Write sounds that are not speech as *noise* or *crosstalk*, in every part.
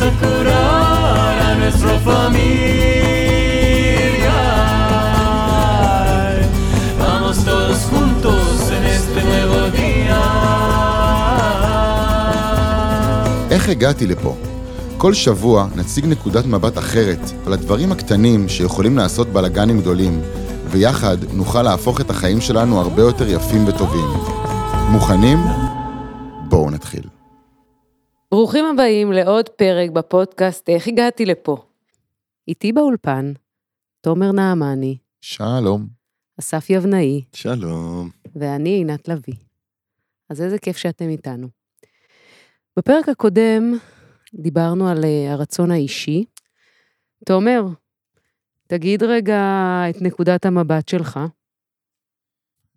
a curar a nuestra familia. Vamos todos juntos en este nuevo día. איך הגעתי לפה? כל שבוע נציג נקודת מבט אחרת על הדברים הקטנים שיכולים לעשות בלאגנים גדולים, ויחד נוכל להפוך את החיים שלנו הרבה יותר יפים וטובים. מוכנים? בואו נתחיל. ברוכים הבאים לעוד פרק בפודקאסט איך הגעתי לפה. איתי באולפן, תומר נעמני, שלום. אסף יבנאי שלום. ואני עינת לביא. אז איזה כיף שאתם איתנו. בפרק הקודם דיברנו על אה, הרצון האישי. תומר, תגיד רגע את נקודת המבט שלך.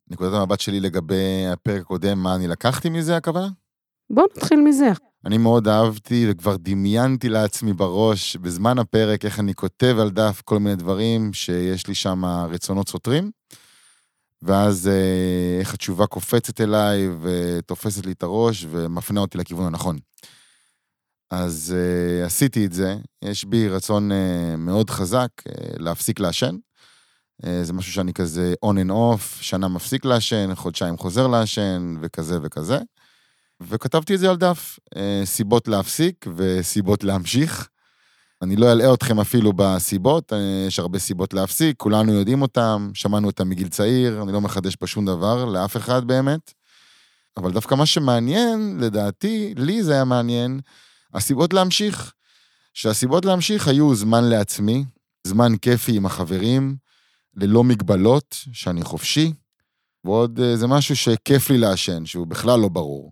נקודת המבט שלי לגבי הפרק הקודם, מה אני לקחתי מזה הכוונה? בואו נתחיל מזה. אני מאוד אהבתי וכבר דמיינתי לעצמי בראש בזמן הפרק איך אני כותב על דף כל מיני דברים שיש לי שם רצונות סותרים. ואז אה, איך התשובה קופצת אליי ותופסת לי את הראש ומפנה אותי לכיוון הנכון. אז אה, עשיתי את זה, יש בי רצון אה, מאוד חזק אה, להפסיק לעשן. אה, זה משהו שאני כזה on and off, שנה מפסיק לעשן, חודשיים חוזר לעשן וכזה וכזה. וכתבתי את זה על דף, אה, סיבות להפסיק וסיבות להמשיך. אני לא אלאה אתכם אפילו בסיבות, אה, יש הרבה סיבות להפסיק, כולנו יודעים אותם, שמענו אותם מגיל צעיר, אני לא מחדש פה שום דבר לאף אחד באמת. אבל דווקא מה שמעניין, לדעתי, לי זה היה מעניין, הסיבות להמשיך. שהסיבות להמשיך היו זמן לעצמי, זמן כיפי עם החברים, ללא מגבלות, שאני חופשי, ועוד אה, זה משהו שכיף לי לעשן, שהוא בכלל לא ברור.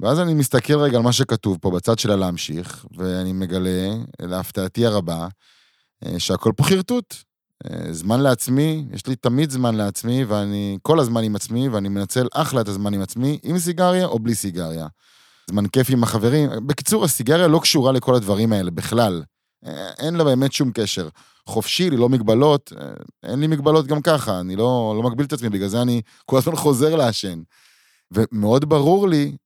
ואז אני מסתכל רגע על מה שכתוב פה בצד של הלהמשיך, ואני מגלה, להפתעתי הרבה, אה, שהכל פה חרטוט. אה, זמן לעצמי, יש לי תמיד זמן לעצמי, ואני כל הזמן עם עצמי, ואני מנצל אחלה את הזמן עם עצמי, עם סיגריה או בלי סיגריה. זמן כיף עם החברים. בקיצור, הסיגריה לא קשורה לכל הדברים האלה בכלל. אה, אין לה באמת שום קשר. חופשי, ללא מגבלות, אין לי מגבלות גם ככה, אני לא, לא מגביל את עצמי, בגלל זה אני כל הזמן חוזר לעשן. ומאוד ברור לי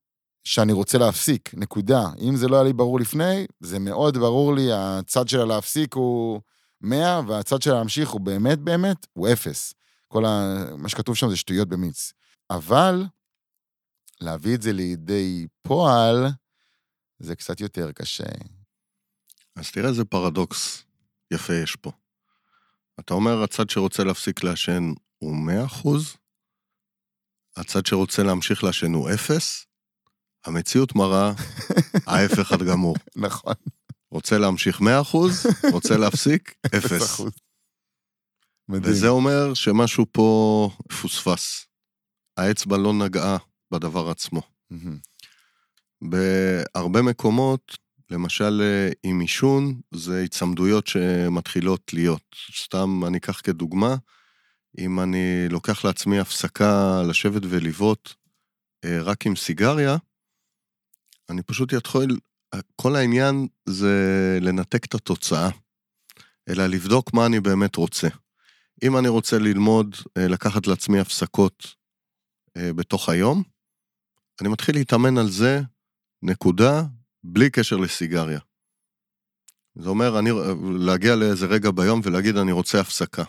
שאני רוצה להפסיק, נקודה. אם זה לא היה לי ברור לפני, זה מאוד ברור לי, הצד של הלהפסיק הוא 100, והצד של להמשיך הוא באמת באמת, הוא אפס. כל ה... מה שכתוב שם זה שטויות במיץ. אבל להביא את זה לידי פועל, זה קצת יותר קשה. אז תראה איזה פרדוקס יפה יש פה. אתה אומר, הצד שרוצה להפסיק לעשן הוא 100 אחוז, הצד שרוצה להמשיך לעשן הוא אפס, המציאות מראה *laughs* ההפך הגמור. נכון. רוצה להמשיך 100 אחוז, רוצה להפסיק, *laughs* אפס. אחוז. מדהים. וזה אומר שמשהו פה פוספס. האצבע לא נגעה בדבר עצמו. בהרבה מקומות, למשל אה, עם עישון, זה הצמדויות שמתחילות להיות. סתם אני אקח כדוגמה, אם אני לוקח לעצמי הפסקה לשבת ולבעוט אה, רק עם סיגריה, אני פשוט יתחיל, כל העניין זה לנתק את התוצאה, אלא לבדוק מה אני באמת רוצה. אם אני רוצה ללמוד, אה, לקחת לעצמי הפסקות אה, בתוך היום, אני מתחיל להתאמן על זה, נקודה, בלי קשר לסיגריה. זה אומר, אני, להגיע לאיזה רגע ביום ולהגיד, אני רוצה הפסקה.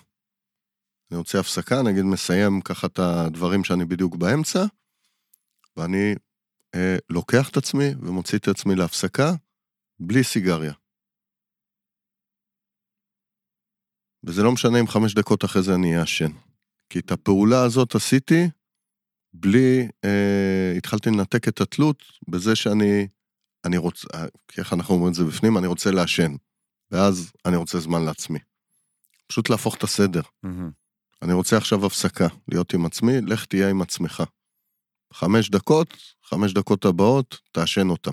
אני רוצה הפסקה, נגיד מסיים ככה את הדברים שאני בדיוק באמצע, ואני אה, לוקח את עצמי ומוציא את עצמי להפסקה, בלי סיגריה. וזה לא משנה אם חמש דקות אחרי זה אני אעשן. כי את הפעולה הזאת עשיתי בלי, אה, התחלתי לנתק את התלות בזה שאני, אני רוצה, אה, איך אנחנו אומרים את זה בפנים? אני רוצה לעשן. ואז אני רוצה זמן לעצמי. פשוט להפוך את הסדר. מהמם. אני רוצה עכשיו הפסקה, להיות עם עצמי, לך תהיה עם עצמך. חמש דקות, חמש דקות הבאות, תעשן אותם.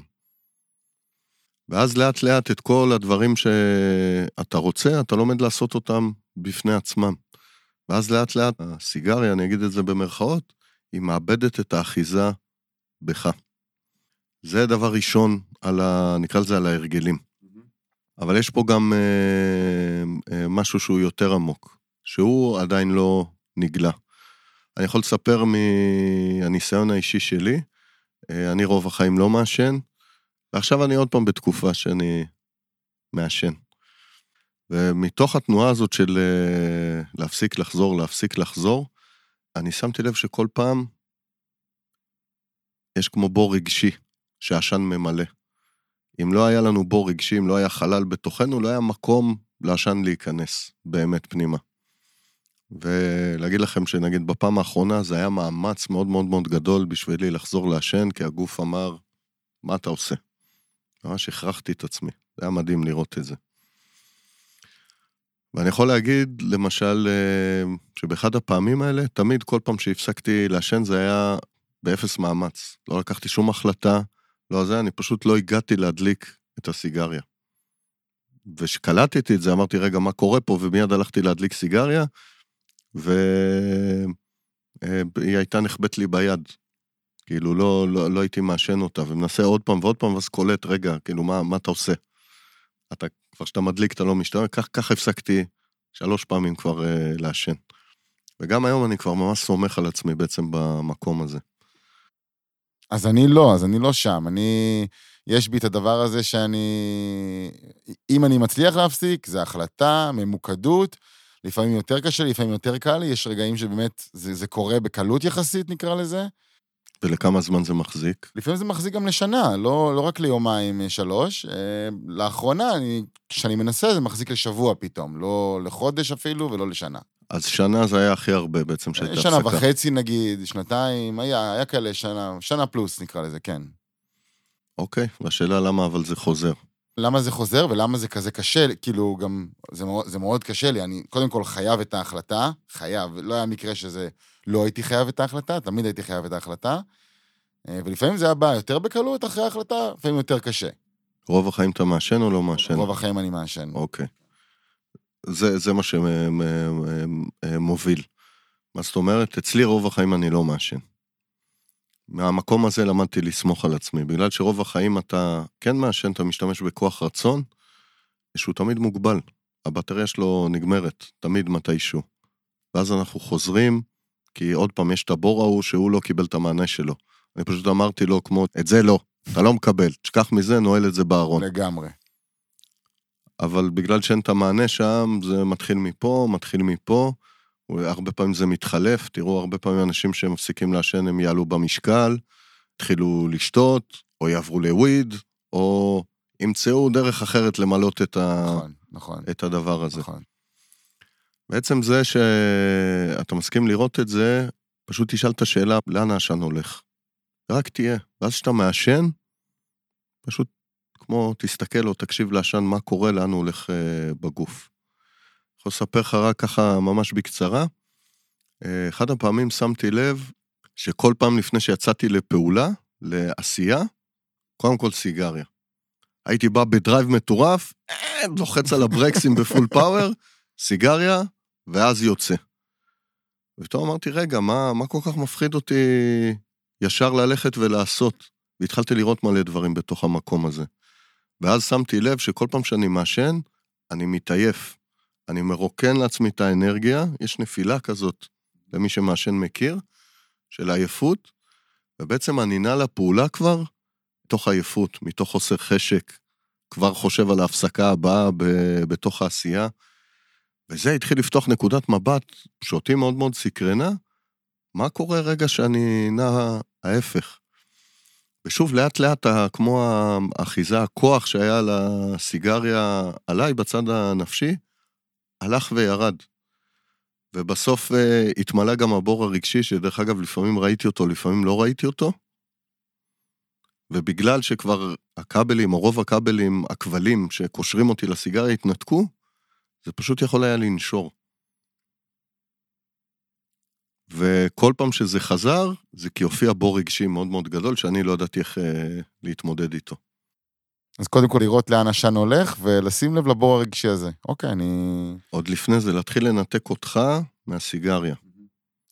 ואז לאט לאט את כל הדברים שאתה רוצה, אתה לומד לעשות אותם בפני עצמם. ואז לאט לאט הסיגריה, אני אגיד את זה במרכאות, היא מאבדת את האחיזה בך. זה דבר ראשון על ה... נקרא לזה על ההרגלים. אבל יש פה גם אה, אה, משהו שהוא יותר עמוק, שהוא עדיין לא נגלה. אני יכול לספר מהניסיון האישי שלי, אה, אני רוב החיים לא מעשן, ועכשיו אני עוד פעם בתקופה שאני מעשן. ומתוך התנועה הזאת של אה, להפסיק לחזור, להפסיק לחזור, אני שמתי לב שכל פעם יש כמו בור רגשי שהעשן ממלא. אם לא היה לנו בור רגשי, אם לא היה חלל בתוכנו, לא היה מקום לעשן להיכנס באמת פנימה. ולהגיד לכם שנגיד בפעם האחרונה זה היה מאמץ מאוד מאוד מאוד גדול בשבילי לחזור לעשן, כי הגוף אמר, מה אתה עושה? ממש הכרחתי את עצמי, זה היה מדהים לראות את זה. ואני יכול להגיד, למשל, אה, שבאחד הפעמים האלה, תמיד כל פעם שהפסקתי לעשן זה היה באפס מאמץ. לא לקחתי שום החלטה, לא זה, אני פשוט לא הגעתי להדליק את הסיגריה. וכשקלטתי את זה, אמרתי, רגע, מה קורה פה? ומיד הלכתי להדליק סיגריה, והיא הייתה נחבאת לי ביד. כאילו, לא, לא, לא הייתי מעשן אותה, ומנסה עוד פעם ועוד פעם, ואז קולט, רגע, כאילו, מה, מה אתה עושה? אתה, כבר כשאתה מדליק, אתה לא משתמש, כך, כך הפסקתי שלוש פעמים כבר אה, לעשן. וגם היום אני כבר ממש סומך על עצמי בעצם במקום הזה. אז אני לא, אז אני לא שם. אני... יש בי את הדבר הזה שאני... אם אני מצליח להפסיק, זה החלטה, ממוקדות. לפעמים יותר קשה, לפעמים יותר קל לי, יש רגעים שבאמת זה, זה קורה בקלות יחסית, נקרא לזה. ולכמה זמן זה מחזיק? לפעמים זה מחזיק גם לשנה, לא, לא רק ליומיים, אה, שלוש. אה, לאחרונה, כשאני מנסה, זה מחזיק לשבוע פתאום, לא לחודש אפילו ולא לשנה. אז שנה זה היה הכי הרבה בעצם שהייתה הפסקה. שנה וחצי נגיד, שנתיים, היה, היה כאלה שנה, שנה פלוס נקרא לזה, כן. אוקיי, והשאלה למה אבל זה חוזר. למה זה חוזר ולמה זה כזה קשה, כאילו גם, זה מאוד, זה מאוד קשה לי, אני קודם כל חייב את ההחלטה, חייב, לא היה מקרה שזה, לא הייתי חייב את ההחלטה, תמיד הייתי חייב את ההחלטה, אה, ולפעמים זה היה בא יותר בקלות אחרי ההחלטה, לפעמים יותר קשה. רוב החיים אתה מעשן או לא מעשן? רוב החיים אני מעשן. אוקיי. זה, זה מה שמוביל. מה זאת אומרת? אצלי רוב החיים אני לא מעשן. מהמקום הזה למדתי לסמוך על עצמי, בגלל שרוב החיים אתה כן מעשן, אתה משתמש בכוח רצון, שהוא תמיד מוגבל. הבטריה שלו נגמרת, תמיד מתישהו. ואז אנחנו חוזרים, כי עוד פעם, יש את הבור ההוא שהוא לא קיבל את המענה שלו. אני פשוט אמרתי לו כמו, את זה לא, אתה לא מקבל, תשכח מזה, נועל את זה בארון. לגמרי. אבל בגלל שאין את המענה שם, זה מתחיל מפה, מתחיל מפה. הרבה פעמים זה מתחלף, תראו, הרבה פעמים אנשים שמפסיקים לעשן, הם יעלו במשקל, התחילו לשתות, או יעברו לוויד, או ימצאו דרך אחרת למלות את, ה... נכון, נכון. את הדבר הזה. נכון. בעצם זה שאתה מסכים לראות את זה, פשוט תשאל את השאלה, לאן העשן הולך? רק תהיה. ואז כשאתה מעשן, פשוט כמו תסתכל או תקשיב לעשן מה קורה, לאן הוא הולך אה, בגוף. יכול לספר לך רק ככה ממש בקצרה. אה, אחד הפעמים שמתי לב שכל פעם לפני שיצאתי לפעולה, לעשייה, קודם כל סיגריה. הייתי בא ב drive מטורף, אה, לוחץ על הברקסים ב full power, סיגריה, ואז יוצא. ופתאום אמרתי, רגע, מה, מה כל כך מפחיד אותי ישר ללכת ולעשות? והתחלתי לראות מלא דברים בתוך המקום הזה. ואז שמתי לב שכל פעם שאני מעשן, אני מתעייף. אני מרוקן לעצמי את האנרגיה, יש נפילה כזאת, למי שמעשן מכיר, של עייפות, ובעצם אני נע לפעולה כבר מתוך עייפות, מתוך חוסר חשק, כבר חושב על ההפסקה הבאה ב- בתוך העשייה. וזה התחיל לפתוח נקודת מבט שאותי מאוד מאוד סקרנה, מה קורה רגע שאני נע ההפך? ושוב, לאט לאט, כמו האחיזה, הכוח שהיה לסיגריה עליי בצד הנפשי, הלך וירד. ובסוף uh, התמלא גם הבור הרגשי, שדרך אגב, לפעמים ראיתי אותו, לפעמים לא ראיתי אותו. ובגלל שכבר הכבלים, או רוב הכבלים, הכבלים שקושרים אותי לסיגריה התנתקו, זה פשוט יכול היה לנשור. וכל פעם שזה חזר, זה כי הופיע בור רגשי מאוד מאוד גדול, שאני לא ידעתי איך אה, להתמודד איתו. אז קודם כל לראות לאן עשן הולך, ולשים לב לבור הרגשי הזה. אוקיי, אני... עוד לפני זה, להתחיל לנתק אותך מהסיגריה.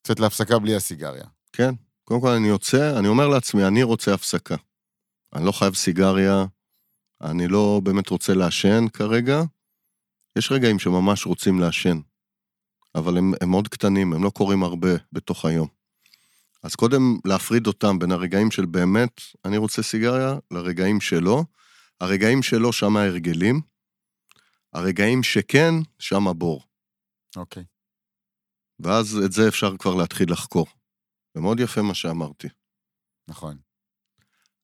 לצאת להפסקה בלי הסיגריה. כן. קודם כל אני יוצא, אני אומר לעצמי, אני רוצה הפסקה. אני לא חייב סיגריה, אני לא באמת רוצה לעשן כרגע. יש רגעים שממש רוצים לעשן. אבל הם, הם מאוד קטנים, הם לא קורים הרבה בתוך היום. אז קודם להפריד אותם בין הרגעים של באמת, אני רוצה סיגריה, לרגעים שלא. הרגעים שלו, שם ההרגלים. הרגעים שכן, שם הבור. אוקיי. ואז את זה אפשר כבר להתחיל לחקור. זה מאוד יפה מה שאמרתי. נכון.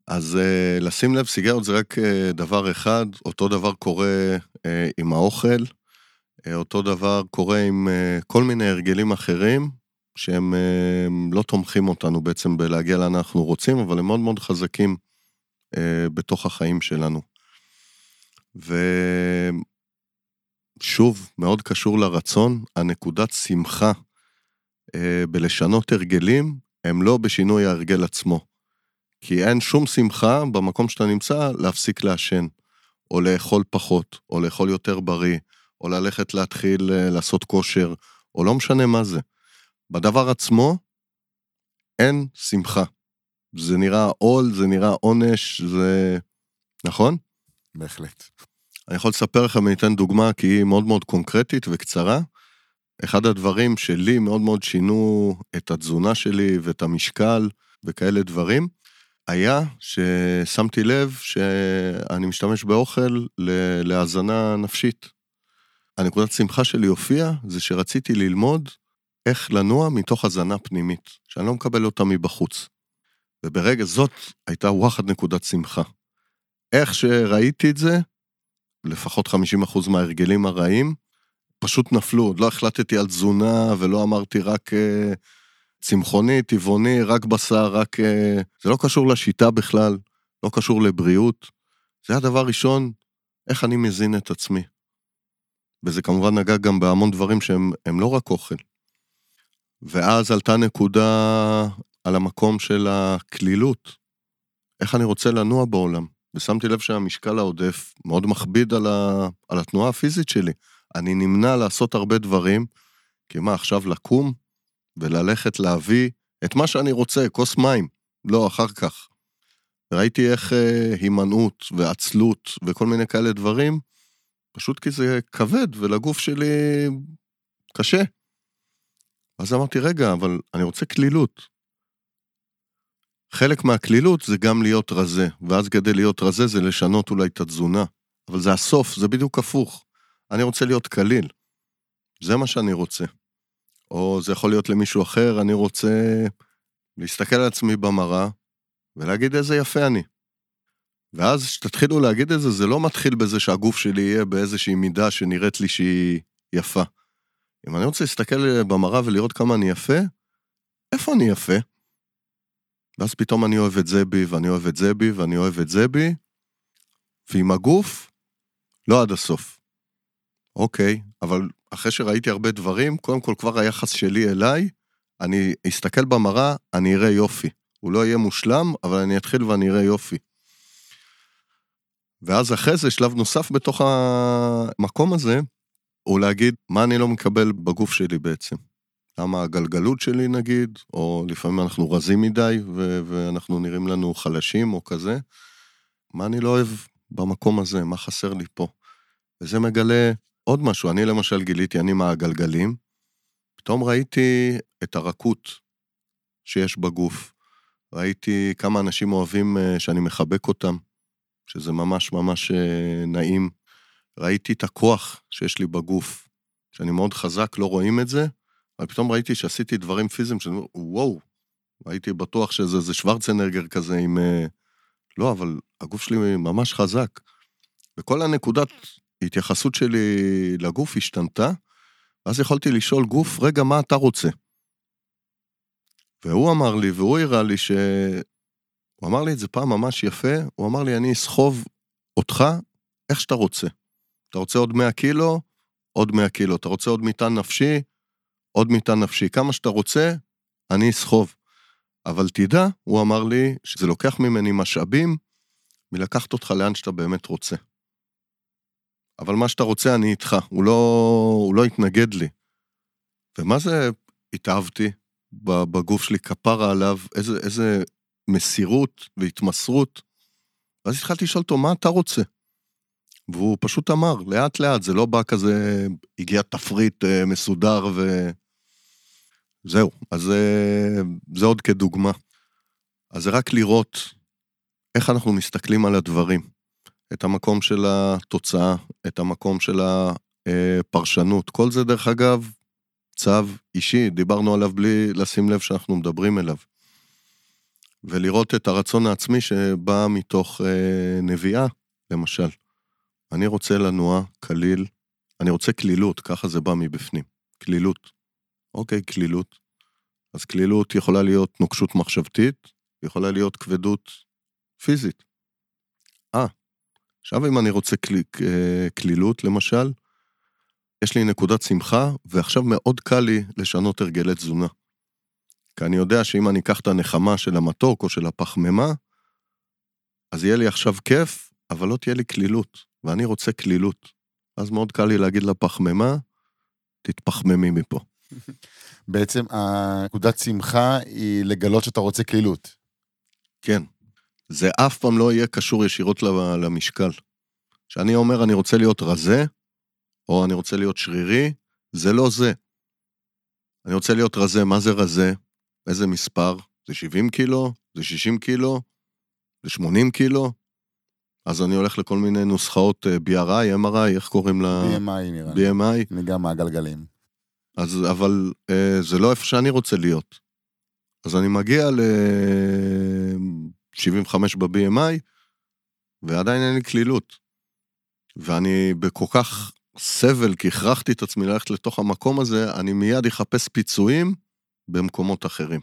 אז uh, לשים לב, סיגריות זה רק uh, דבר אחד, אותו דבר קורה uh, עם האוכל, uh, אותו דבר קורה עם uh, כל מיני הרגלים אחרים, שהם uh, לא תומכים אותנו בעצם בלהגיע לאן אנחנו רוצים, אבל הם מאוד מאוד חזקים בתוך החיים שלנו. ושוב, מאוד קשור לרצון, הנקודת שמחה uh, בלשנות הרגלים, הם לא בשינוי ההרגל עצמו. כי אין שום שמחה במקום שאתה נמצא להפסיק לעשן, או לאכול פחות, או לאכול יותר בריא, או ללכת להתחיל אה, לעשות כושר, או לא משנה מה זה. בדבר עצמו אין שמחה. זה נראה עול, זה נראה עונש, זה... נכון? בהחלט. אני יכול לספר לך, ואני אתן דוגמה, כי היא מאוד מאוד קונקרטית וקצרה. אחד הדברים שלי מאוד מאוד שינו את התזונה שלי ואת המשקל וכאלה דברים, היה ששמתי לב שאני משתמש באוכל להאזנה נפשית. הנקודת שמחה שלי הופיעה, זה שרציתי ללמוד איך לנוע מתוך הזנה פנימית, שאני לא מקבל אותה מבחוץ. וברגע זאת הייתה וואחד נקודת שמחה. איך שראיתי את זה, לפחות 50% מההרגלים הרעים, פשוט נפלו, עוד לא החלטתי על תזונה ולא אמרתי רק uh, צמחוני, טבעוני, רק בשר, רק... Uh, זה לא קשור לשיטה בכלל, לא קשור לבריאות. זה הדבר ראשון, איך אני מזין את עצמי. וזה כמובן נגע גם בהמון דברים שהם לא רק אוכל. ואז עלתה נקודה על המקום של הקלילות. איך אני רוצה לנוע בעולם. ושמתי לב שהמשקל העודף מאוד מכביד על, ה... על התנועה הפיזית שלי. אני נמנע לעשות הרבה דברים, כי מה, עכשיו לקום וללכת להביא את מה שאני רוצה, כוס מים. לא, אחר כך. ראיתי איך אה, הימנעות ועצלות וכל מיני כאלה דברים, פשוט כי זה כבד ולגוף שלי קשה. אז אמרתי, רגע, אבל אני רוצה קלילות. חלק מהקלילות זה גם להיות רזה, ואז כדי להיות רזה זה לשנות אולי את התזונה. אבל זה הסוף, זה בדיוק הפוך. אני רוצה להיות קליל. זה מה שאני רוצה. או זה יכול להיות למישהו אחר, אני רוצה להסתכל על עצמי במראה ולהגיד איזה יפה אני. ואז כשתתחילו להגיד את זה, זה לא מתחיל בזה שהגוף שלי יהיה באיזושהי מידה שנראית לי שהיא יפה. אם אני רוצה להסתכל במראה ולראות כמה אני יפה, איפה אני יפה? ואז פתאום אני אוהב את זה בי, ואני אוהב את זה בי, ואני אוהב את זה בי, ועם הגוף, לא עד הסוף. אוקיי, אבל אחרי שראיתי הרבה דברים, קודם כל כבר היחס שלי אליי, אני אסתכל במראה, אני אראה יופי. הוא לא יהיה מושלם, אבל אני אתחיל ואני אראה יופי. ואז אחרי זה, שלב נוסף בתוך המקום הזה, הוא להגיד, מה אני לא מקבל בגוף שלי בעצם. למה הגלגלות שלי נגיד, או לפעמים אנחנו רזים מדי ו- ואנחנו נראים לנו חלשים או כזה. מה אני לא אוהב במקום הזה, מה חסר לי פה. וזה מגלה עוד משהו, אני למשל גיליתי, אני מהגלגלים, פתאום ראיתי את הרכות שיש בגוף. ראיתי כמה אנשים אוהבים אה, שאני מחבק אותם, שזה ממש ממש אה, נעים. ראיתי את הכוח שיש לי בגוף, שאני מאוד חזק, לא רואים את זה, אבל פתאום ראיתי שעשיתי דברים פיזיים שאני אומר, וואו, הייתי בטוח שזה איזה שוורצנגר כזה עם... אה, לא, אבל הגוף שלי ממש חזק. וכל הנקודת ההתייחסות שלי לגוף השתנתה, ואז יכולתי לשאול גוף, רגע, מה אתה רוצה? והוא אמר לי, והוא הראה לי ש... הוא אמר לי את זה פעם ממש יפה, הוא אמר לי, אני אסחוב אותך איך שאתה רוצה. אתה רוצה עוד 100 קילו? עוד 100 קילו. אתה רוצה עוד מטען נפשי? עוד מטען נפשי. כמה שאתה רוצה, אני אסחוב. אבל תדע, הוא אמר לי, שזה לוקח ממני משאבים מלקחת אותך לאן שאתה באמת רוצה. אבל מה שאתה רוצה, אני איתך. הוא לא, הוא לא התנגד לי. ומה זה התאהבתי בגוף שלי, כפרה עליו, איזה, איזה מסירות והתמסרות. ואז התחלתי לשאול אותו, מה אתה רוצה? והוא פשוט אמר, לאט לאט, זה לא בא כזה, הגיע תפריט אה, מסודר ו... זהו, אז זה, זה עוד כדוגמה. אז זה רק לראות איך אנחנו מסתכלים על הדברים. את המקום של התוצאה, את המקום של הפרשנות. כל זה, דרך אגב, צו אישי, דיברנו עליו בלי לשים לב שאנחנו מדברים אליו. ולראות את הרצון העצמי שבא מתוך אה, נביאה, למשל. אני רוצה לנוע קליל, אני רוצה קלילות, ככה זה בא מבפנים. קלילות. אוקיי, קלילות. אז קלילות יכולה להיות נוקשות מחשבתית, יכולה להיות כבדות פיזית. אה, עכשיו אם אני רוצה קל, אה, קלילות, למשל, יש לי נקודת שמחה, ועכשיו מאוד קל לי לשנות הרגלי תזונה. כי אני יודע שאם אני אקח את הנחמה של המתוק או של הפחמימה, אז יהיה לי עכשיו כיף, אבל לא תהיה לי קלילות, ואני רוצה קלילות. אז מאוד קל לי להגיד לפחמימה, תתפחממי מפה. בעצם הנקודת שמחה היא לגלות שאתה רוצה קלילות. כן. זה אף פעם לא יהיה קשור ישירות למשקל. כשאני אומר אני רוצה להיות רזה, או אני רוצה להיות שרירי, זה לא זה. אני רוצה להיות רזה, מה זה רזה? איזה מספר? זה 70 קילו? זה 60 קילו? זה 80 קילו? אז אני הולך לכל מיני נוסחאות אה, BRI, MRI, איך קוראים לה? BMI נראה לי. BMI. אני גם מהגלגלים. אז, אבל אה, זה לא איפה שאני רוצה להיות. אז אני מגיע ל-75 ב-BMI, ועדיין אין לי קלילות. ואני בכל כך סבל, כי הכרחתי את עצמי ללכת לתוך המקום הזה, אני מיד אחפש פיצויים במקומות אחרים.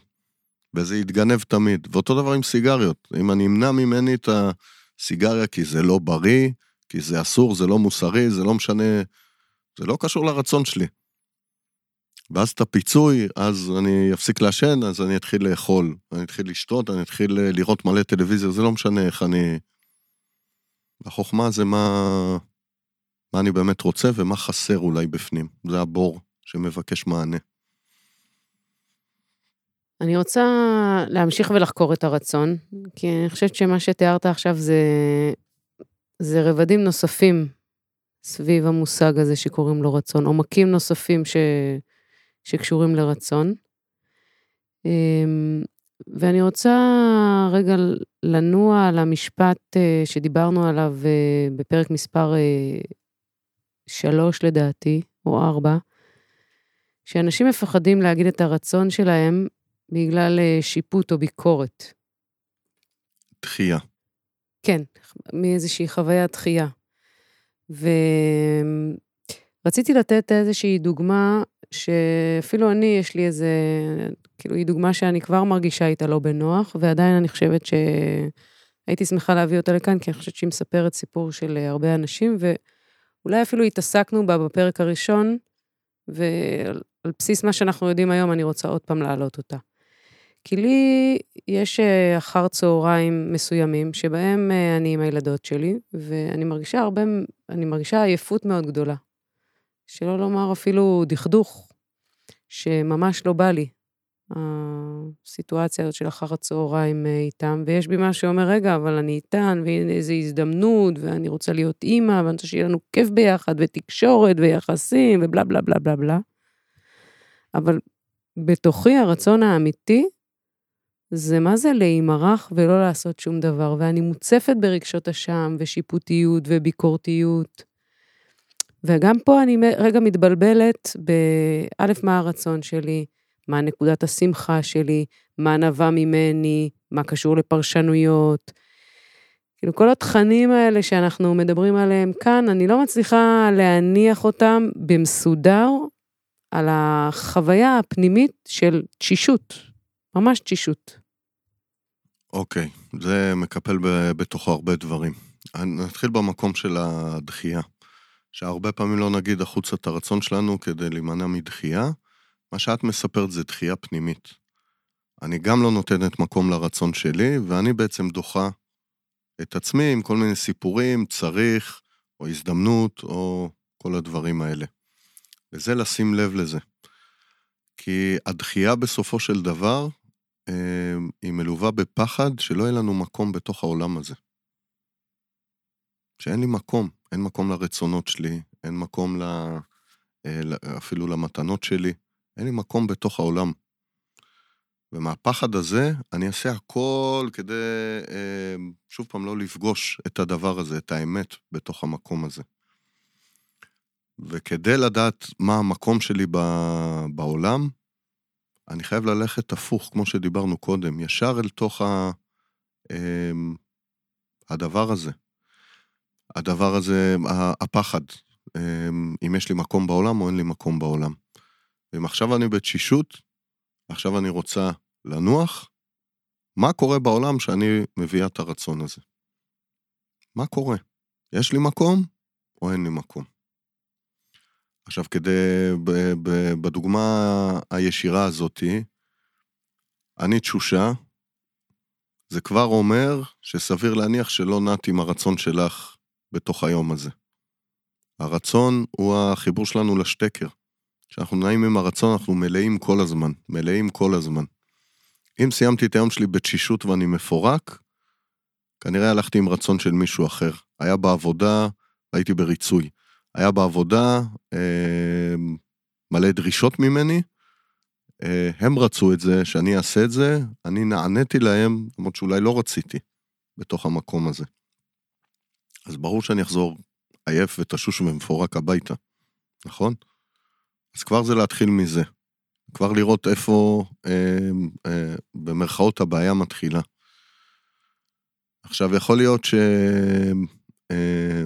וזה יתגנב תמיד. ואותו דבר עם סיגריות. אם אני אמנע ממני את הסיגריה כי זה לא בריא, כי זה אסור, זה לא מוסרי, זה לא משנה, זה לא קשור לרצון שלי. ואז את הפיצוי, אז אני אפסיק לעשן, אז אני אתחיל לאכול. אני אתחיל לשתות, אני אתחיל לראות מלא טלוויזיה, זה לא משנה איך אני... החוכמה זה מה, מה אני באמת רוצה ומה חסר אולי בפנים. זה הבור שמבקש מענה. אני רוצה להמשיך ולחקור את הרצון, כי אני חושבת שמה שתיארת עכשיו זה, זה רבדים נוספים סביב המושג הזה שקוראים לו רצון, עומקים נוספים ש, שקשורים לרצון. אמ, ואני רוצה רגע לנוע על המשפט אה, שדיברנו עליו אה, בפרק מספר אה, שלוש לדעתי, או ארבע, שאנשים מפחדים להגיד את הרצון שלהם בגלל שיפוט או ביקורת. דחייה. כן, מאיזושהי חוויית דחייה. ורציתי לתת איזושהי דוגמה שאפילו אני, יש לי איזה, כאילו, היא דוגמה שאני כבר מרגישה איתה לא בנוח, ועדיין אני חושבת שהייתי שמחה להביא אותה לכאן, כי אני חושבת שהיא מספרת סיפור של הרבה אנשים, ואולי אפילו התעסקנו בה בפרק הראשון, ועל בסיס מה שאנחנו יודעים היום, אני רוצה עוד פעם להעלות אותה. כי לי יש אה, אחר צהריים מסוימים, שבהם אה, אני עם הילדות שלי, ואני מרגישה הרבה, אני מרגישה עייפות מאוד גדולה. שלא לומר אפילו דכדוך, שממש לא בא לי, הסיטואציה הזאת של אחר הצהריים אה, איתם, ויש בי משהו שאומר, רגע, אבל אני איתן, והנה איזו הזדמנות, ואני רוצה להיות אימא, ואני רוצה שיהיה לנו כיף ביחד, ותקשורת, ויחסים, ובלה בלה בלה בלה בלה. אבל בתוכי הרצון האמיתי, זה מה זה להימרח ולא לעשות שום דבר, ואני מוצפת ברגשות אשם, ושיפוטיות, וביקורתיות. וגם פה אני רגע מתבלבלת באלף, מה הרצון שלי, מה נקודת השמחה שלי, מה נבע ממני, מה קשור לפרשנויות. כאילו, כל התכנים האלה שאנחנו מדברים עליהם כאן, אני לא מצליחה להניח אותם במסודר על החוויה הפנימית של תשישות, ממש תשישות. אוקיי, okay, זה מקפל בתוכו הרבה דברים. נתחיל במקום של הדחייה. שהרבה פעמים לא נגיד החוצה את הרצון שלנו כדי להימנע מדחייה, מה שאת מספרת זה דחייה פנימית. אני גם לא נותנת מקום לרצון שלי, ואני בעצם דוחה את עצמי עם כל מיני סיפורים, צריך, או הזדמנות, או כל הדברים האלה. וזה לשים לב לזה. כי הדחייה בסופו של דבר, אה, היא מלווה בפחד שלא יהיה לנו מקום בתוך העולם הזה. שאין לי מקום, אין מקום לרצונות שלי, אין מקום ל... אה, אפילו למתנות שלי, אין לי מקום בתוך העולם. ומהפחד הזה, אני אעשה הכל כדי, אה, שוב פעם, לא לפגוש את הדבר הזה, את האמת, בתוך המקום הזה. וכדי לדעת מה המקום שלי בעולם, אני חייב ללכת הפוך, כמו שדיברנו קודם, ישר אל תוך ה... אמ, הדבר הזה. הדבר הזה, הפחד, אמ, אם יש לי מקום בעולם או אין לי מקום בעולם. ואם עכשיו אני בתשישות, עכשיו אני רוצה לנוח, מה קורה בעולם שאני מביאה את הרצון הזה? מה קורה? יש לי מקום או אין לי מקום? עכשיו, כדי, בדוגמה הישירה הזאתי, אני תשושה, זה כבר אומר שסביר להניח שלא נעת עם הרצון שלך בתוך היום הזה. הרצון הוא החיבור שלנו לשטקר. כשאנחנו נעים עם הרצון, אנחנו מלאים כל הזמן, מלאים כל הזמן. אם סיימתי את היום שלי בתשישות ואני מפורק, כנראה הלכתי עם רצון של מישהו אחר. היה בעבודה, הייתי בריצוי. היה בעבודה אה, מלא דרישות ממני, אה, הם רצו את זה, שאני אעשה את זה, אני נעניתי להם, למרות שאולי לא רציתי, בתוך המקום הזה. אז ברור שאני אחזור עייף ותשוש ומפורק הביתה, נכון? אז כבר זה להתחיל מזה. כבר לראות איפה, אה, אה, במרכאות, הבעיה מתחילה. עכשיו, יכול להיות ש... אה,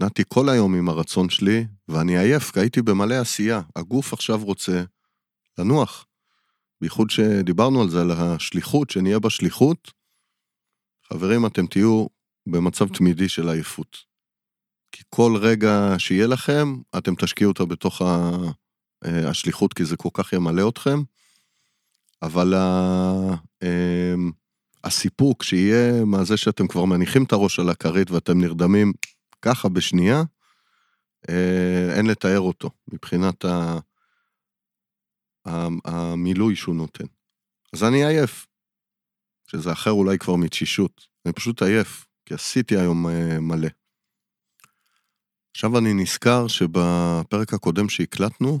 נעתי כל היום עם הרצון שלי, ואני עייף, כי הייתי במלא עשייה. הגוף עכשיו רוצה לנוח. בייחוד שדיברנו על זה, על השליחות, שנהיה בשליחות. חברים, אתם תהיו במצב תמידי של עייפות. כי כל רגע שיהיה לכם, אתם תשקיעו אותה בתוך אה, השליחות, כי זה כל כך ימלא אתכם. אבל אמ, הסיפוק שיהיה מהזה שאתם כבר מניחים את הראש על הכרית ואתם נרדמים ככה בשנייה, אה, אין לתאר אותו מבחינת ה... המילוי שהוא נותן. אז אני עייף, שזה אחר אולי כבר מתשישות. אני פשוט עייף, כי עשיתי היום אה, מלא. עכשיו אני נזכר שבפרק הקודם שהקלטנו,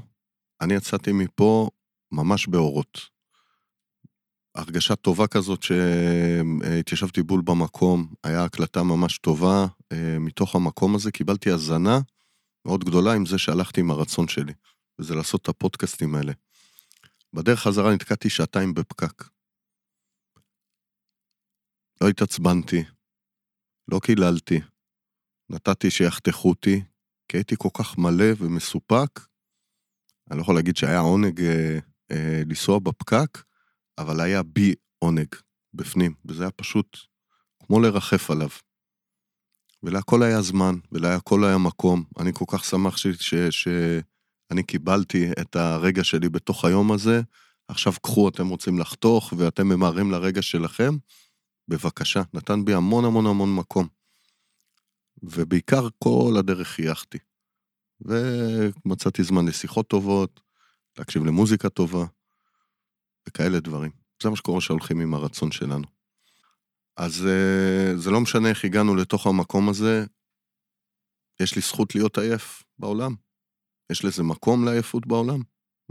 אני יצאתי מפה ממש באורות. הרגשה טובה כזאת שהתיישבתי בול במקום, היה הקלטה ממש טובה אה, מתוך המקום הזה, קיבלתי הזנה מאוד גדולה עם זה שהלכתי עם הרצון שלי, וזה לעשות את הפודקאסטים האלה. בדרך חזרה נתקעתי שעתיים בפקק. לא התעצבנתי, לא קיללתי, נתתי שיחתכו אותי, כי הייתי כל כך מלא ומסופק. אני לא יכול להגיד שהיה עונג אה, אה, לנסוע בפקק, אבל היה בי עונג בפנים, וזה היה פשוט כמו לרחף עליו. ולהכל היה זמן, ולהכל היה מקום. אני כל כך שמח ש... ש... שאני קיבלתי את הרגע שלי בתוך היום הזה. עכשיו קחו, אתם רוצים לחתוך, ואתם ממהרים לרגע שלכם, בבקשה. נתן בי המון המון המון מקום. ובעיקר כל הדרך חייכתי. ומצאתי זמן לשיחות טובות, להקשיב למוזיקה טובה, וכאלה דברים. זה מה שקורה שהולכים עם הרצון שלנו. אז אה, זה לא משנה איך הגענו לתוך המקום הזה, יש לי זכות להיות עייף בעולם. יש לזה מקום לעייפות בעולם?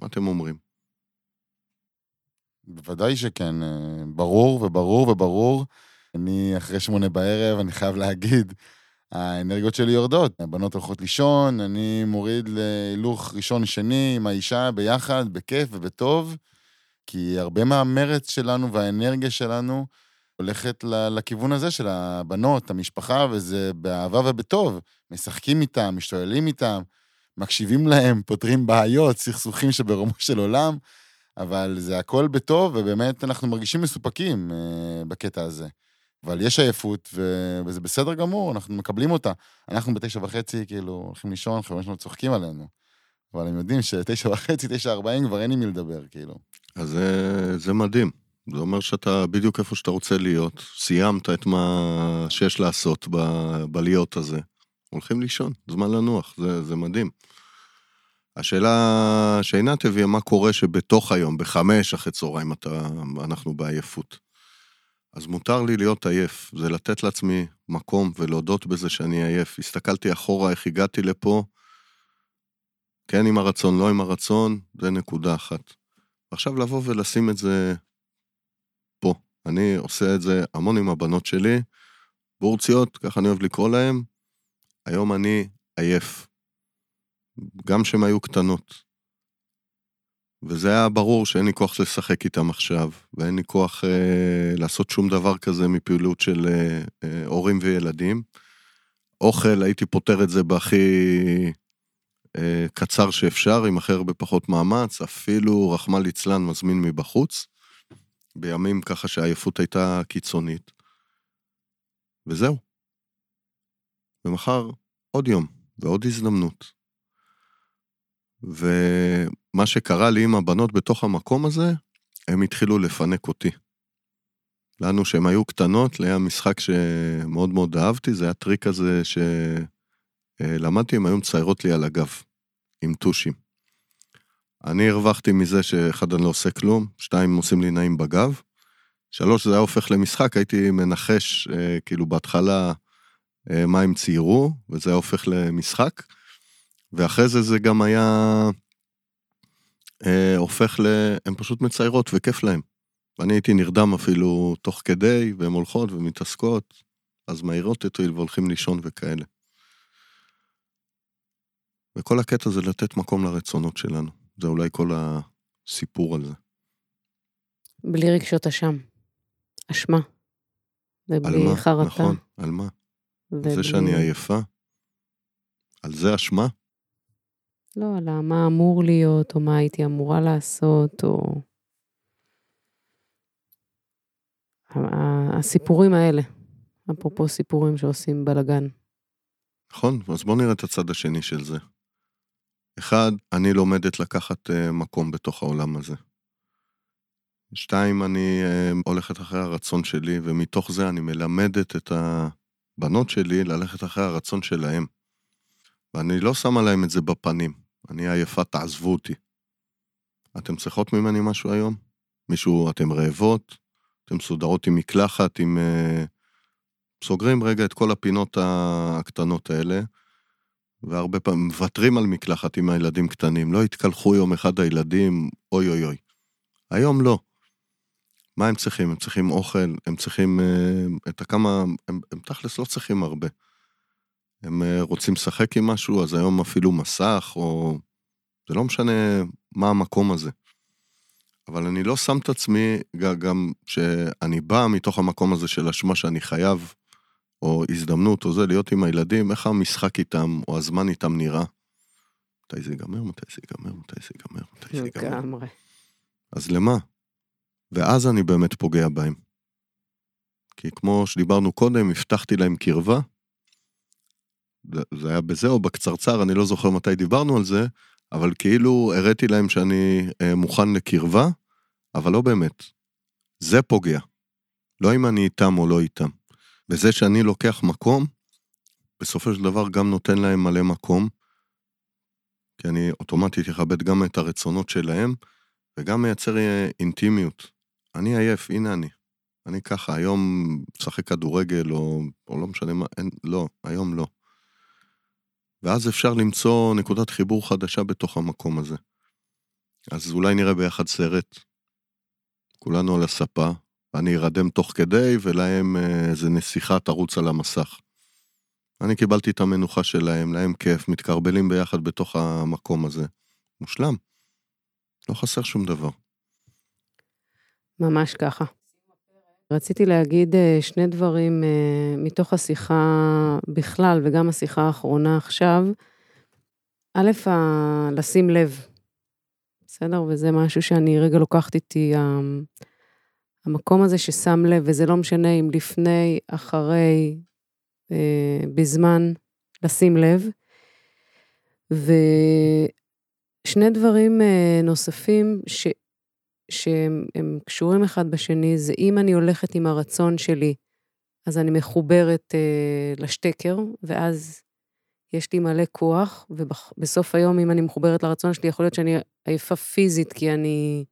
מה אתם אומרים? בוודאי שכן, אה, ברור וברור וברור. אני אחרי שמונה בערב, אני חייב להגיד, האנרגיות שלי יורדות. הבנות הולכות לישון, אני מוריד להילוך ראשון-שני עם האישה ביחד, בכיף ובטוב, כי הרבה מהמרץ שלנו והאנרגיה שלנו הולכת לכיוון הזה של הבנות, המשפחה, וזה באהבה ובטוב. משחקים איתם, משתוללים איתם, מקשיבים להם, פותרים בעיות, סכסוכים שברומו של עולם, אבל זה הכל בטוב, ובאמת אנחנו מרגישים מסופקים אה, בקטע הזה. אבל יש עייפות. וזה בסדר גמור, אנחנו מקבלים אותה. אנחנו בתשע וחצי, כאילו, הולכים לישון, חברים שלנו צוחקים עלינו. אבל הם יודעים שתשע וחצי, תשע ארבעים, כבר אין עם מי לדבר, כאילו. אז זה, זה מדהים. זה אומר שאתה בדיוק איפה שאתה רוצה להיות, סיימת את מה שיש לעשות ב, בלהיות הזה. הולכים לישון, זמן לנוח, זה, זה מדהים. השאלה שעינת הביאה, מה קורה שבתוך היום, בחמש אחרי צהריים, אתה, אנחנו בעייפות. אז מותר לי להיות עייף, זה לתת לעצמי מקום ולהודות בזה שאני עייף. הסתכלתי אחורה איך הגעתי לפה, כן עם הרצון, לא עם הרצון, זה נקודה אחת. עכשיו לבוא ולשים את זה אני עושה את זה המון עם הבנות שלי, בורציות, ככה אני אוהב לקרוא להן. היום אני עייף. גם שהן היו קטנות. וזה היה ברור שאין לי כוח לשחק איתם עכשיו, ואין לי כוח אה, לעשות שום דבר כזה מפעילות של אה, אה, הורים וילדים. אוכל, הייתי פותר את זה בהכי אה, קצר שאפשר, עם הכי הרבה פחות מאמץ, אפילו רחמנא ליצלן מזמין מבחוץ, בימים ככה שהעייפות הייתה קיצונית. וזהו. ומחר עוד יום ועוד הזדמנות. ומה שקרה לי עם הבנות בתוך המקום הזה, הם התחילו לפנק אותי. לנו, שהן היו קטנות, היה משחק שמאוד מאוד אהבתי, זה היה טריק כזה שלמדתי, הן היו מציירות לי על הגב, עם טושים. אני הרווחתי מזה שאחד, אני לא עושה כלום, שתיים, עושים לי נעים בגב, שלוש, זה היה הופך למשחק, הייתי מנחש, אה, כאילו בהתחלה, אה, מה הם ציירו, וזה היה הופך למשחק, ואחרי זה זה גם היה אה, הופך ל... הן פשוט מציירות וכיף להן. ואני הייתי נרדם אפילו תוך כדי, והן הולכות ומתעסקות, אז מעירות אותי והולכים לישון וכאלה. וכל הקטע זה לתת מקום לרצונות שלנו. זה אולי כל הסיפור על זה. בלי רגשות אשם. אשמה. ובלי? חרטה. נכון, על מה? ובלי... זה שאני עייפה? על זה אשמה? לא, על מה אמור להיות, או מה הייתי אמורה לעשות, או... הסיפורים האלה, אפרופו סיפורים שעושים בלאגן. נכון, אז בואו נראה את הצד השני של זה. אחד, אני לומדת לקחת uh, מקום בתוך העולם הזה. שתיים, אני uh, הולכת אחרי הרצון שלי, ומתוך זה אני מלמדת את הבנות שלי ללכת אחרי הרצון שלהם. ואני לא שמה להם את זה בפנים. אני עייפה, תעזבו אותי. אתם צריכות ממני משהו היום? מישהו, אתם רעבות? אתם מסודרות עם מקלחת, עם... Uh, סוגרים רגע את כל הפינות הקטנות האלה, והרבה פעמים מוותרים על מקלחת עם הילדים קטנים. לא יתקלחו יום אחד הילדים, אוי אוי אוי. היום לא. מה הם צריכים? הם צריכים אוכל, הם צריכים אה, את הכמה... הם, הם תכלס לא צריכים הרבה. הם אה, רוצים לשחק עם משהו, אז היום אפילו מסך, או... זה לא משנה מה המקום הזה. אבל אני לא שם את עצמי, גם שאני בא מתוך המקום הזה של אשמה שאני חייב, או הזדמנות, או זה, להיות עם הילדים, איך המשחק איתם, או הזמן איתם נראה. מתי זה ייגמר, מתי זה ייגמר, מתי זה ייגמר, מתי זה ייגמר. לגמרי. אז למה? ואז אני באמת פוגע בהם. כי כמו שדיברנו קודם, הבטחתי להם קרבה. זה- היה בזה או בקצרצר, אני לא זוכר מתי דיברנו על זה, אבל כאילו הראיתי להם שאני אה, מוכן לקרבה, אבל לא באמת. זה פוגע. לא אם אני איתם או לא איתם. בזה שאני לוקח מקום, בסופו של דבר גם נותן להם מלא מקום, כי אני אוטומטית אכבד גם את הרצונות שלהם, וגם מייצר אה, אינטימיות. אני עייף, הנה אני. אני ככה, היום משחק כדורגל, או, או לא משנה מה, אין, לא, היום לא. ואז אפשר למצוא נקודת חיבור חדשה בתוך המקום הזה. אז אולי נראה ביחד סרט, כולנו על הספה, ואני ארדם תוך כדי, ולהם אה, איזה נסיכה תרוץ על המסך. אני קיבלתי את המנוחה שלהם, להם כיף, מתקרבלים ביחד בתוך המקום הזה. מושלם. לא חסר שום דבר. ממש ככה. רציתי להגיד אה, שני דברים אה, מתוך השיחה בכלל, וגם השיחה האחרונה עכשיו. א', לשים לב, בסדר? וזה משהו שאני רגע לוקחת איתי, המקום הזה ששם לב, וזה לא משנה אם לפני, אחרי, אה, בזמן, לשים לב. ושני דברים נוספים ש... שהם הם קשורים אחד בשני, זה אם אני הולכת עם הרצון שלי, אז אני מחוברת אה, לשטקר, ואז יש לי מלא כוח, ובסוף היום, אם אני מחוברת לרצון שלי, יכול להיות שאני עייפה פיזית, כי אני,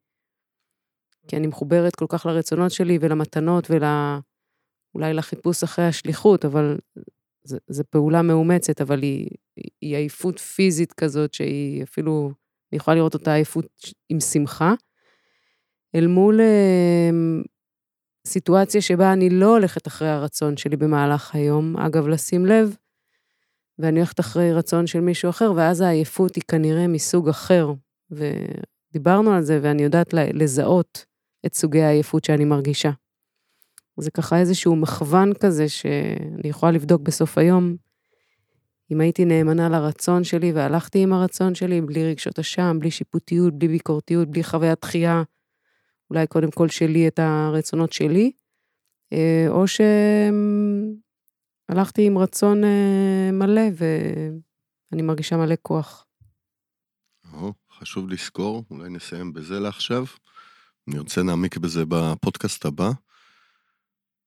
כי אני מחוברת כל כך לרצונות שלי ולמתנות ואולי לחיפוש אחרי השליחות, אבל זו פעולה מאומצת, אבל היא, היא עייפות פיזית כזאת, שהיא אפילו, אני יכולה לראות אותה עייפות עם שמחה. אל מול אה, סיטואציה שבה אני לא הולכת אחרי הרצון שלי במהלך היום, אגב, לשים לב, ואני הולכת אחרי רצון של מישהו אחר, ואז העייפות היא כנראה מסוג אחר. ודיברנו על זה, ואני יודעת לזהות את סוגי העייפות שאני מרגישה. זה ככה איזשהו מכוון כזה שאני יכולה לבדוק בסוף היום, אם הייתי נאמנה לרצון שלי והלכתי עם הרצון שלי, בלי רגשות אשם, בלי שיפוטיות, בלי ביקורתיות, בלי חוויית דחייה, אולי קודם כל שלי את הרצונות שלי, אה, או שהלכתי עם רצון אה, מלא ואני מרגישה מלא כוח. חשוב לזכור, אולי נסיים בזה לעכשיו. אני רוצה להעמיק בזה בפודקאסט הבא.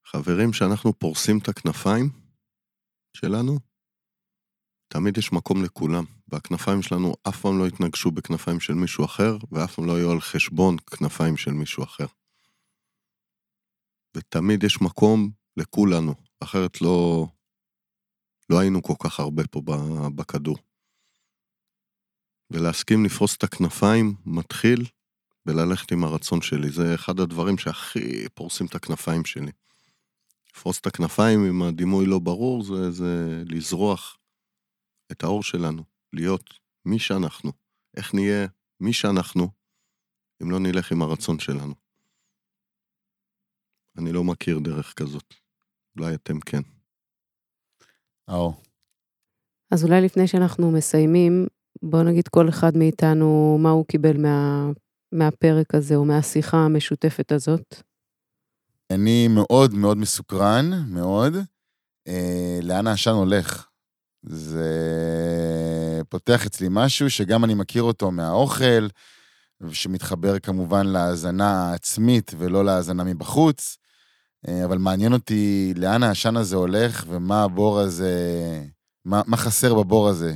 חברים, שאנחנו פורסים את הכנפיים שלנו, תמיד יש מקום לכולם, והכנפיים שלנו אף פעם לא יתנגשו בכנפיים של מישהו אחר, ואף פעם לא יהיו על חשבון כנפיים של מישהו אחר. ותמיד יש מקום לכולנו, אחרת לא, לא היינו כל כך הרבה פה בכדור. ולהסכים לפרוס את הכנפיים מתחיל בללכת עם הרצון שלי. זה אחד הדברים שהכי פורסים את הכנפיים שלי. לפרוס את הכנפיים אם הדימוי לא ברור, זה, זה לזרוח את האור שלנו, להיות מי שאנחנו. איך נהיה מי שאנחנו, אם לא נלך עם הרצון שלנו. אני לא מכיר דרך כזאת. אולי אתם כן. או. אז אולי לפני שאנחנו מסיימים, בואו נגיד כל אחד מאיתנו מה הוא קיבל מה, מהפרק הזה או מהשיחה המשותפת הזאת. אני מאוד מאוד מסוקרן, מאוד. אה, לאן העשן הולך? זה פותח אצלי משהו שגם אני מכיר אותו מהאוכל, שמתחבר כמובן להאזנה העצמית ולא להאזנה מבחוץ, אה, אבל מעניין אותי לאן העשן הזה הולך ומה הבור הזה, מה, מה חסר בבור הזה.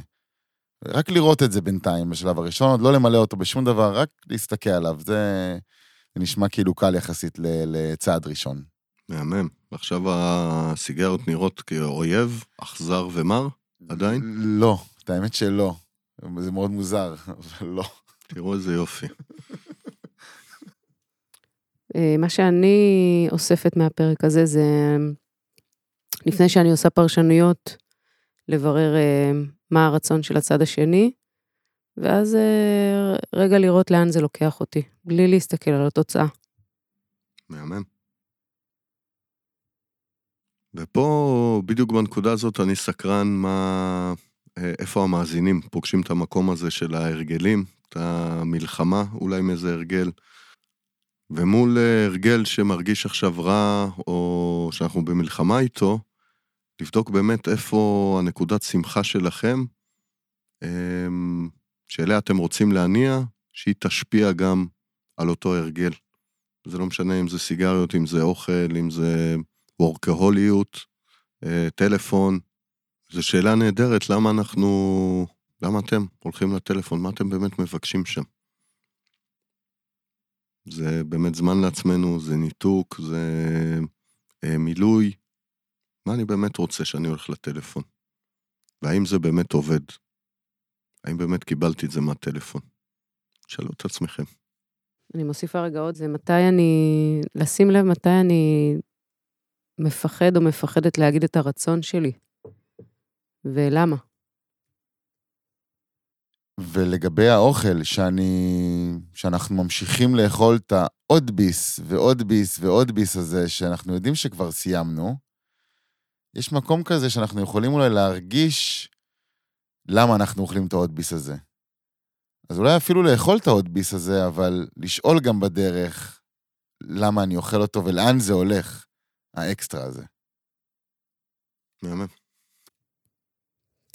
רק לראות את זה בינתיים בשלב הראשון, עוד לא למלא אותו בשום דבר, רק להסתכל עליו. זה, זה נשמע כאילו קל יחסית לצעד ראשון. מהמם. ועכשיו הסיגריות נראות כאויב, אכזר ומר? עדיין? לא, את האמת שלא. זה מאוד מוזר, *laughs* אבל לא. תראו איזה יופי. אה, מה שאני אוספת מהפרק הזה זה, לפני שאני עושה פרשנויות, לברר אה, מה הרצון של הצד השני, ואז אה, רגע lראות לאן זה לוקח אותי, בלי להסתכל על התוצאה. מהמם. ופה, בדיוק בנקודה הזאת, אני סקרן מה... אה, איפה המאזינים פוגשים את המקום הזה של ההרגלים, את המלחמה אולי עם איזה הרגל. ומול אה, הרגל שמרגיש עכשיו רע, או שאנחנו במלחמה איתו, לבדוק באמת איפה הנקודת שמחה שלכם, אמ, שאליה אתם רוצים להניע, שהיא תשפיע גם על אותו הרגל. זה לא משנה אם זה סיגריות, אם זה אוכל, אם זה וורקהוליות, אה, טלפון. זו שאלה נהדרת, למה אנחנו, למה אתם הולכים לטלפון? מה אתם באמת מבקשים שם? זה באמת זמן לעצמנו, זה ניתוק, זה אה, מילוי. מה אני באמת רוצה שאני הולך לטלפון? והאם זה באמת עובד? האם באמת קיבלתי את זה מהטלפון? שאלו את עצמכם. אני מוסיפה רגע עוד, זה מתי אני, לשים לב מתי אני מפחד או מפחדת להגיד את הרצון שלי, ולמה. ולגבי האוכל, שאני, שאנחנו ממשיכים לאכול את העוד ביס ועוד ביס ועוד ביס הזה, שאנחנו יודעים שכבר סיימנו, יש מקום כזה שאנחנו יכולים אולי להרגיש למה אנחנו אוכלים את העוד ביס הזה. אז אולי אפילו לאכול את העוד ביס הזה, אבל לשאול גם בדרך למה אני אוכל אותו ולאן זה הולך. האקסטרה הזה. מהמם.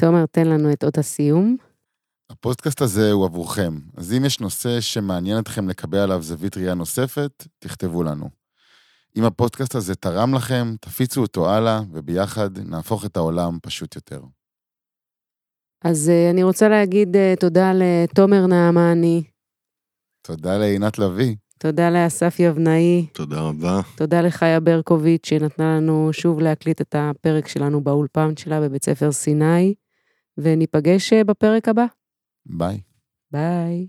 תומר, תן לנו את אות הסיום. הפודקאסט הזה הוא עבורכם, אז אם יש נושא שמעניין אתכם לקבל עליו זווית ראייה נוספת, תכתבו לנו. אם הפודקאסט הזה תרם לכם, תפיצו אותו הלאה, וביחד נהפוך את העולם פשוט יותר. אז uh, אני רוצה להגיד uh, תודה לתומר נעמני. תודה לעינת לביא. תודה לאסף יבנאי. תודה רבה. תודה לחיה ברקוביץ', שנתנה לנו שוב להקליט את הפרק שלנו באולפן שלה בבית ספר סיני, וניפגש אה, בפרק הבא. ביי. ביי.